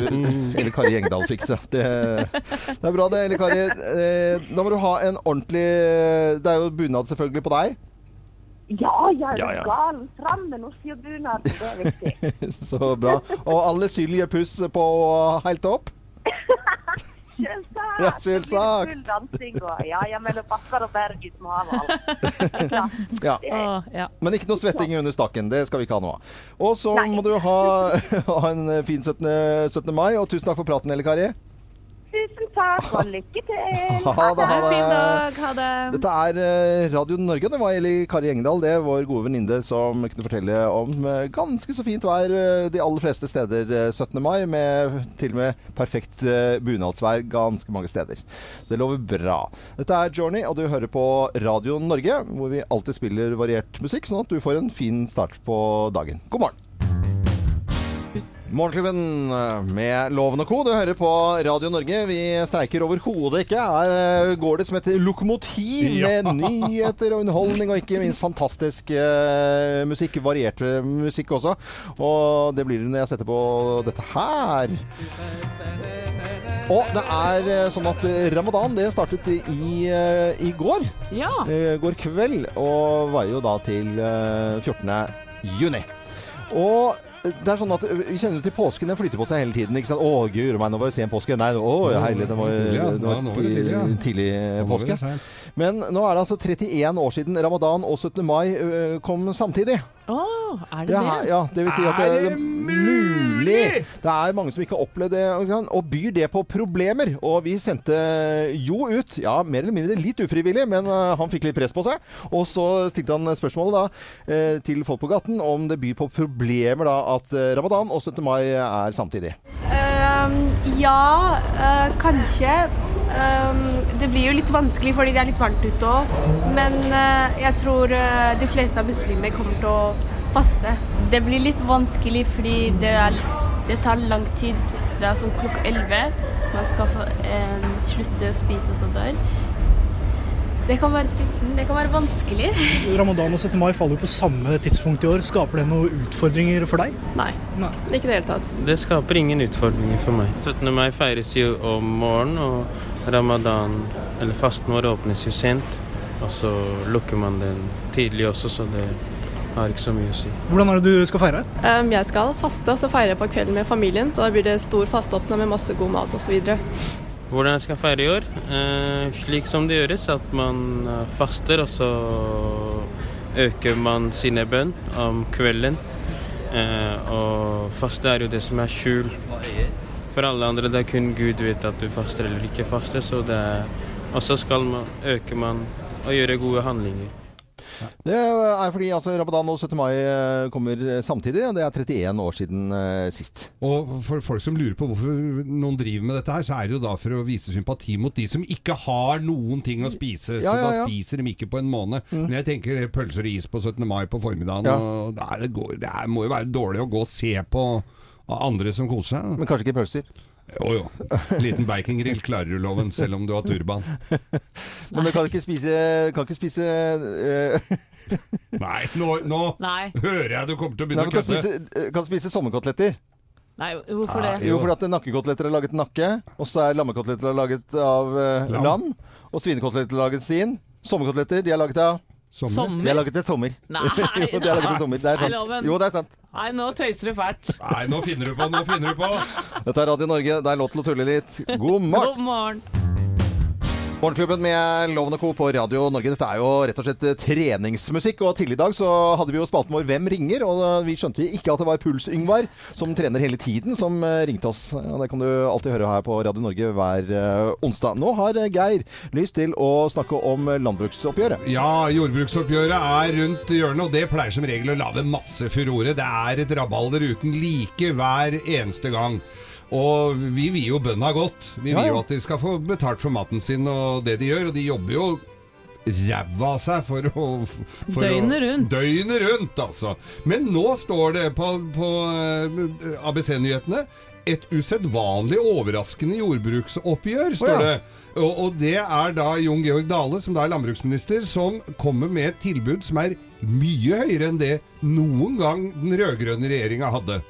Eller Kari Gjengdal fikse. Det, det er bra det, Eller Kari. Eh, Da må du ha en ordentlig Det er jo bunad selvfølgelig på deg. Ja, jeg er Ja, ja. gal. Fram med norskjorbunaden. Det er viktig. <laughs> Så bra. Og alle Sylje Puss på helt opp. Selvsagt. Ja, selvsagt. Full dansing og ja, ja, mellom Bakkar og Berg ut <laughs> med ja. Ja. Men ikke noe svetting under stakken. Det skal vi ikke ha nå. Og så må du ha, <laughs> ha en fin 17. 17. mai, og tusen takk for praten, Elle Kari. Tusen takk, og lykke til. <laughs> Ha det, ha det. Ha det. Dette er eh, Radio Norge. Det var Eli Kari Engdahl, det er vår gode venninne, som kunne fortelle om eh, ganske så fint vær eh, de aller fleste steder eh, 17. mai, med til og med perfekt bunadsvær ganske mange steder. Det lover bra. Dette er Journey, og du hører på Radio Norge, hvor vi alltid spiller variert musikk, sånn at du får en fin start på dagen. God morgen. Morgenklubben eh, med Loven og Co. Du hører på Radio Norge. Vi streiker overhodet ikke. Her eh, går det som et lokomotiv med nyheter og underholdning, og ikke minst fantastisk uh, musikk. Variert musikk også. Og det blir det når jeg setter på dette her. Og det er sånn at ramadan det startet i, i går. Ja. Går kveld, og varer jo da til eh, 14. juni. Og det er sånn at Vi kjenner jo til påsken. Den flytter på seg hele tiden. ikke sant? Å, gud meg, nå var det sen påske. Nei, å, herlig, det var, det var tidlig, ja. tidlig, Nå påske. Men nå er det altså 31 år siden ramadan og 17. mai kom samtidig. Oh, er det Det er, ja, det vil si at det, Er det det mulig? Det er mange som ikke har opplevd det, og byr det på problemer. Og vi sendte Jo ut, ja, mer eller mindre litt ufrivillig, men han fikk litt press på seg. Og så stilte han spørsmålet da eh, til folk på gaten om det byr på problemer da at eh, ramadan og 17. mai er samtidig. Um, ja, uh, kanskje. Um, det blir jo litt vanskelig fordi det er litt varmt ute òg. Men uh, jeg tror uh, de fleste av muslimer kommer til å faste. Det blir litt vanskelig fordi det, er, det tar lang tid. Det er sånn klokka 11. Man skal få, slutte å spise og sånn der. Det kan være sulten, det kan være vanskelig. <laughs> Ramadan og 17. mai faller jo på samme tidspunkt i år. Skaper det noen utfordringer for deg? Nei. Ikke i det hele tatt. Det skaper ingen utfordringer for meg. 17. mai feires jo om morgenen, og ramadan, eller fasten vår, åpnes jo sent. Og så lukker man den tidlig også, så det har ikke så mye å si. Hvordan er det du skal feire? Um, jeg skal faste, og så feirer jeg på kvelden med familien. Da blir det stor fasteåpne med masse god mat osv. Hvordan jeg skal feire i år? Eh, slik som det gjøres, at man eh, faster, og så øker man sine bønn om kvelden. Eh, og faste er jo det som er skjul. For alle andre det er kun Gud vet at du faster eller ikke faster, er Og så skal man, øker man og gjøre gode handlinger. Det er fordi altså, ramadan og 17. mai eh, kommer samtidig. og Det er 31 år siden eh, sist. Og for folk som lurer på hvorfor noen driver med dette her, så er det jo da for å vise sympati mot de som ikke har noen ting å spise. Ja, så ja, da spiser de ikke på en måned. Men jeg tenker er pølser og is på 17. mai på formiddagen. Ja. Og det, er, det, går, det er, må jo være dårlig å gå og se på andre som koser seg. Men kanskje ikke pølser? Jo jo. Liten bacongrill klarer du loven, selv om du har turban. <laughs> Men du kan ikke spise, kan ikke spise eh, <laughs> Nei, nå, nå Nei. hører jeg du kommer til å begynne Nei, å kan kødde. spise, eh, kan spise sommerkoteletter. Nei, hvorfor det? Jo, fordi at nakkekoteletter er laget nakke, og så er lammekoteletter laget av eh, Lam. lam. Og svinekoteletter er laget sin. Sommerkoteletter de er laget av Sommer? De er laget til sommer. <laughs> Nei, <laughs> jo, de er laget til sommer. Det er sant. Loven. Jo, det er sant. Nei, nå tøyser du fælt. Nei, nå finner du på, nå finner du på. Dette er Radio Norge. Det er lov til å tulle litt. God morgen! God morgen. Morgenklubben med Loven og Co. på Radio Norge. Dette er jo rett og slett eh, treningsmusikk. Og tidligere i dag så hadde vi jo spalten vår Hvem ringer? Og vi skjønte ikke at det var Puls-Yngvar, som trener hele tiden, som eh, ringte oss. Og det kan du alltid høre her på Radio Norge hver eh, onsdag. Nå har Geir lyst til å snakke om landbruksoppgjøret. Ja, jordbruksoppgjøret er rundt hjørnet, og det pleier som regel å lage masse furore. Det er et rabalder uten like hver eneste gang. Og vi vil jo bøndene godt. Vi vil jo at de skal få betalt for maten sin og det de gjør, og de jobber jo ræva av seg for å for Døgnet å, rundt. Døgnet rundt, altså. Men nå står det på, på eh, ABC-nyhetene et usedvanlig overraskende jordbruksoppgjør, står oh, ja. det. Og, og det er da Jon Georg Dale, som da er landbruksminister, som kommer med et tilbud som er mye høyere enn det noen gang den rød-grønne regjeringa hadde.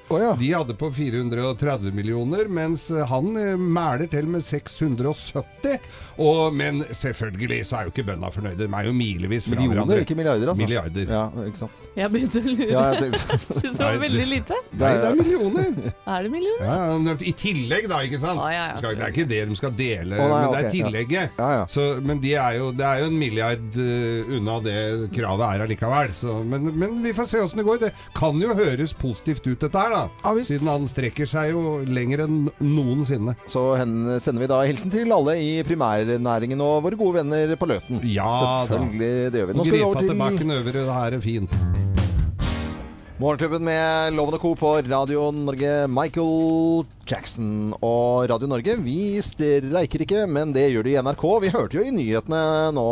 De hadde på 430 millioner, mens han eh, mæler til med 670. Og, men selvfølgelig så er jo ikke bøndene fornøyde. De er jo milevis fra Millioner, hverandre. ikke milliarder, altså. Milliarder. Ja, ikke sant. Jeg begynte å lure. Ja, <laughs> Syns det var veldig lite. Nei, det er millioner. <laughs> Er det millioner? Ja, ja, I tillegg, da, ikke sant? Ah, ja, ja, skal, det er ikke det de skal dele, oh, nei, men det er okay, tillegget. Ja, ja. Så, men de er jo, det er jo en milliard uh, unna det kravet er allikevel. Så, men, men vi får se åssen det går. Det kan jo høres positivt ut, dette her, da. Siden han strekker seg jo lenger enn noensinne. Så hen- sender vi da hilsen til alle i primærnæringen og våre gode venner på Løten. Ja Selvfølgelig, det gjør vi. Nå skal vi over til tilbake over, det her er fin. Morgenklubben med Loven og Co. på Radio Norge. Michael Jackson og Radio Norge. Vi streiker ikke, men det gjør de i NRK. Vi hørte jo i nyhetene nå,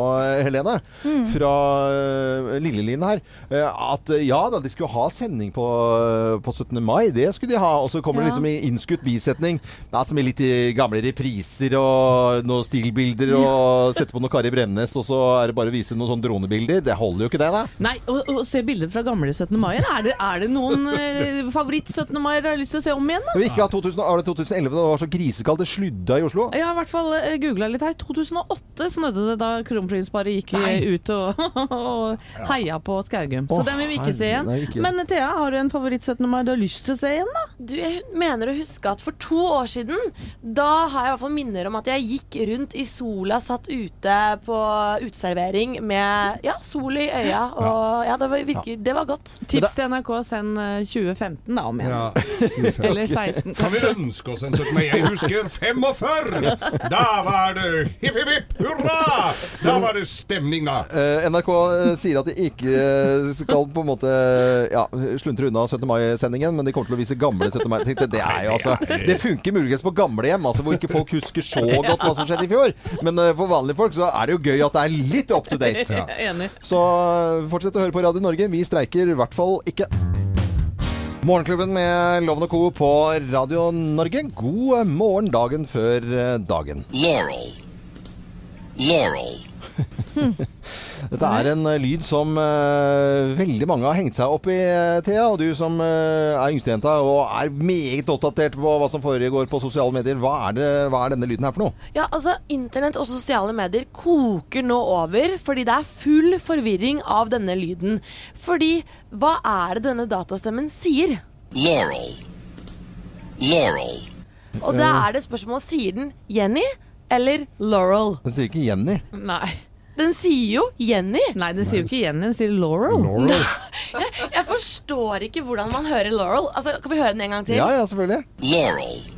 Helene, Mm. fra uh, Lilleline her, eh, at eh, ja da, de skulle ha sending på, eh, på 17. mai. Det skulle de ha. Og så kommer det liksom i innskutt bisetning. da, som i litt eh, gamle repriser og noen stilbilder, og sette på noe Kari Bremnes, og så er det bare å vise noen sånne dronebilder. Det holder jo ikke det, da. Nei, og se bilder fra gamle 17. mai. Er det, er det noen eh, favoritt-17. mai dere har lyst til å se om igjen, da? Vi ikke har 2018 var det 2011 da det var så grisekaldt det sludda i Oslo? Har i hvert fall googla litt her. 2008 snødde det da kronprinsparet gikk <laughs> ut og, og heia på Skaugum. Så Å, den vil vi ikke se igjen. nei, ikke. Men Thea, har du en favoritt-17. mai du har lyst til å se igjen, da? Du, jeg mener å huske at for to år siden, da har jeg i hvert fall minner om at jeg gikk rundt i sola, satt ute på uteservering med ja, sol i øya, og ja, det var, virker, det var godt. Tips til NRK, send eh, 2015 da, om igjen. Ja. <laughs> Eller 16, kanskje. Ønske oss en 17. mai? Jeg husker 45! Da var det hipp, hipp, hipp, hurra! Da var det stemning, da. Eh, NRK eh, sier at de ikke eh, skal på en måte ja, sluntre unna 17. mai-sendingen, men de kommer til å vise gamle 17. mai. Tenkte, det, er jo, altså, det funker muligens på gamlehjem, altså, hvor ikke folk husker så godt hva som skjedde i fjor. Men uh, for vanlige folk så er det jo gøy at det er litt up to date. <laughs> Ja. Så fortsett å høre på Radio Norge. Vi streiker i hvert fall ikke. Morgenklubben med Loven og Co. på Radio Norge. God morgen dagen før eh, dagen. Laurel. Laurel. <laughs> Dette er en eh, lyd som eh, veldig mange har hengt seg opp i, eh, Thea. Og du som er yngstejenta og er meget oppdatert på hva som foregår på sosiale medier. Hva er, det, hva er denne lyden her for noe? Ja, altså Internett og sosiale medier koker nå over fordi det er full forvirring av denne lyden. Fordi hva er det denne datastemmen sier? Laurel. Laurel. Og da er det spørsmål sier den Jenny eller Laurel. Den sier ikke Jenny. Nei. Den sier jo Jenny. Nei, den sier jo ikke Jenny, den sier Laurel. Jeg, jeg forstår ikke hvordan man hører Laurel. Altså, Kan vi høre den en gang til? Ja, ja, selvfølgelig. Laurel.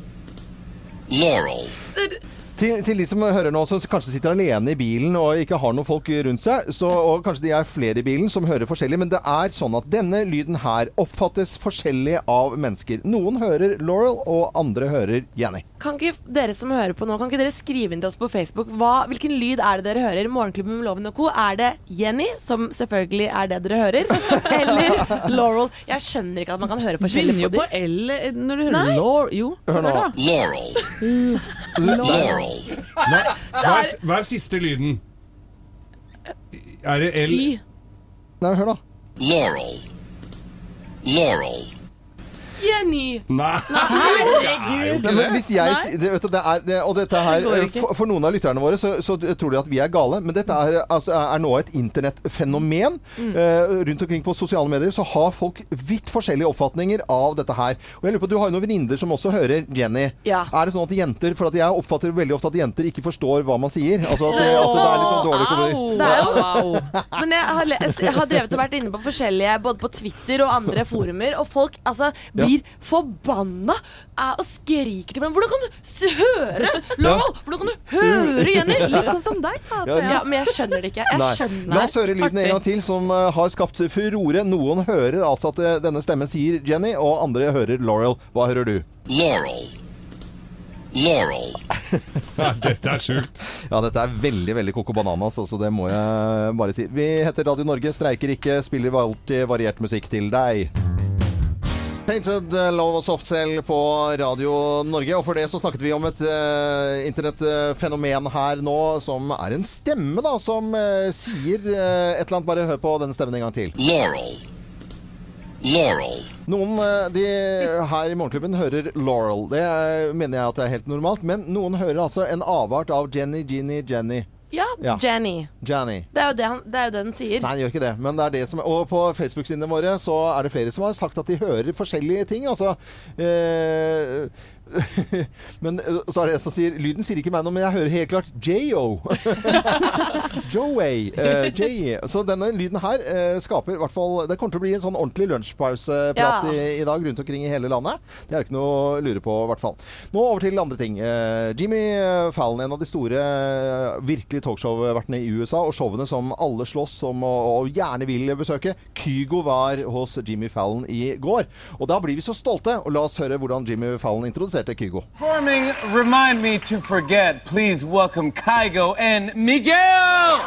Laurel. Til, til de som hører nå, som kanskje sitter alene i bilen og ikke har noen folk rundt seg, så, og kanskje de er flere i bilen som hører forskjellig, men det er sånn at denne lyden her oppfattes forskjellig av mennesker. Noen hører Laurel, og andre hører Jenny. Kan ikke dere som hører på nå, kan ikke dere skrive inn til oss på Facebook hva, hvilken lyd er det dere hører? Morgenklubben med Loven og co. Er det Jenny, som selvfølgelig er det dere hører? <laughs> Eller Laurel? Jeg skjønner ikke at man kan høre forskjellig Begynner jo på på. L når du hører Laurel. Jo. Hør nå. Laurel. Laurel. Hva, hva, er, hva er siste lyden? Er det L? Y. Nei, hør da. Laurel. Laurel. Jenny! Nei, Nei, men hvis jeg, det, vet du, det er, det, og dette her, Det for, for noen av lytterne våre så, så tror de at vi er gale, men dette er, altså, er nå et internettfenomen. Mm. Uh, rundt omkring på sosiale medier så har folk vidt forskjellige oppfatninger av dette her. Og jeg lurer på, Du har jo noen venninner som også hører Jenny. Ja. Er det sånn at jenter For at jeg oppfatter veldig ofte at jenter ikke forstår hva man sier. Altså at det, at det er litt sånn dårlig er jo Men jeg har, jeg har drevet og vært inne på forskjellige Både på Twitter og andre forumer, og folk altså blir forbanna eh, og skriker til hverandre. Hvordan kan du høre Laurel? Hvordan kan du høre Jenny? <laughs> Litt sånn som deg. Ja, Ja, men jeg skjønner det ikke. Jeg skjønner La oss høre lyden en gang til, som eh, har skapt furore. Noen hører altså at eh, denne stemmen sier Jenny, og andre hører Laurel. Hva hører du? Laurel. Laurel. <laughs> Ja, dette er sjukt. Ja, dette er veldig veldig Coco Bananas, så det må jeg bare si. Vi heter Radio Norge, streiker ikke, spiller alltid variert musikk til deg. Painted eh, Love og Soft Cell på Radio Norge. Og for det så snakket vi om et uh, internettfenomen her nå, som er en stemme, da, som uh, sier uh, et eller annet. Bare hør på denne stemmen en gang til. Laurel. Laurel. Noen de her i Morgenklubben hører Laurel. Det mener jeg at det er helt normalt. Men noen hører altså en avart av Jenny, Ginny, Jenny. Ja, Ja. Jenny. Jenny. Det er jo det, han, det, er jo det den sier. Nei, han gjør ikke det. Men det er det som Og på Facebook-sidene våre så er det flere som har sagt at de hører forskjellige ting. Altså eh, <laughs> Men eh, så er det en som sier Lyden sier ikke meg noe, men jeg hører helt klart J.O. <laughs> Joey. Uh, J. Så denne lyden her uh, skaper i hvert fall Det kommer til å bli en sånn ordentlig lunsjpauseprat Ja. i, i dag rundt omkring i hele landet. Det er ikke noe å lure på, i hvert fall. Nå over til andre ting. Uh, Jimmy Fallon, en av de store eh, virkelig talkshow-vertene i USA, og showene som alle slåss om og, og gjerne vil besøke. Kygo var hos Jimmy Fallon i går. Og da blir vi så stolte, og la oss høre hvordan Jimmy Fallon introduserte Kygo. Performing Remind Me to Forget. Please welcome Kygo and Miguel!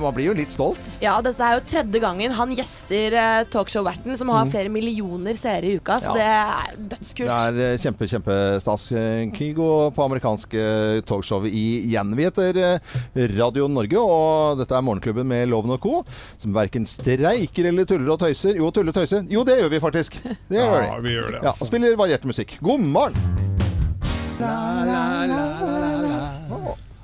Man, blir jo litt stolt. Ja, dette er jo tredje gangen han gjester eh, talkshow-verten, som har Mm. flere millioner seere i uka, så Ja. det er dødskult. Det er eh, kjempe, kjempestas. Eh, Kygo på amerikanske talkshow igjen. Vi heter Radio Norge, og dette er Morgenklubben med Loven og Co. Som verken streiker eller tuller og tøyser. Jo, tuller og tøyser. Jo, det gjør vi faktisk. Det Ja, vi gjør det, Ja, altså. og spiller variert musikk. God morgen! La, la.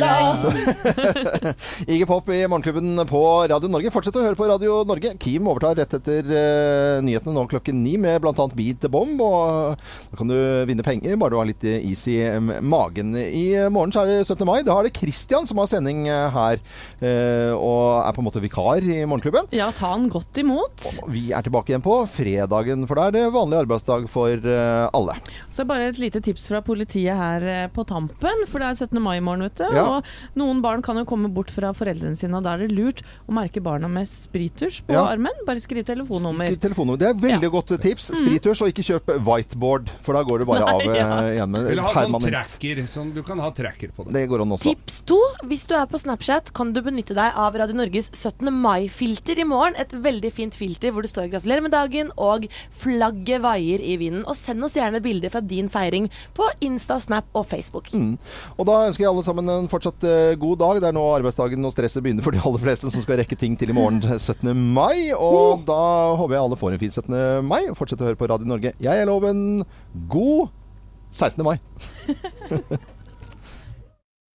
la. <laughs> Iggy Pop i Morgenklubben på Radio Norge. Fortsett å høre på Radio Norge. Kim overtar rett etter uh, nyhetene nå klokken ni med bl.a. Beat the Bomb. Og da kan du vinne penger bare du har litt eh, is i magen. I morgen så er det 17. mai. Da er det Christian som har sending eh, her, uh, og er på en måte vikar i Morgenklubben. Ja, ta han godt imot. Vi er tilbake igjen på fredagen, for da er det vanlig arbeidsdag for uh, alle. Så bare et lite tips fra politiet her på tampen, for det er 17. mai i morgen, vet du. Ja. Og noen barn kan jo komme bort fra foreldrene sine, og da er det lurt å merke barna med sprittusj på Ja. armen. Bare skriv telefonnummer. Skriv telefonnummer. Det er veldig godt tips. Sprittusj, og ikke kjøp whiteboard, for da går du bare <laughs> Nei, av eh, ja. igjen med Eller ha sånn tracker. Sånn, du kan ha tracker på det. Det går an også. Tips to. Hvis du er på Snapchat, kan du benytte deg av Radio Norges 17. mai-filter i morgen. Et veldig fint filter hvor det står 'gratulerer med dagen' og 'flagget vaier i vinden'. Og send oss gjerne bilder fra din feiring på Insta, Snap og Facebook. Mm. Og da ønsker jeg alle sammen en fortsatt eh, god dag. Det er nå arbeidsdagen og stresset begynner for de aller fleste som skal rekke ting til i morgen 17. mai. Og da håper jeg alle får en fin 17. mai. Og fortsett å høre på Radio Norge. Jeg er Loven. God 16. mai. <laughs>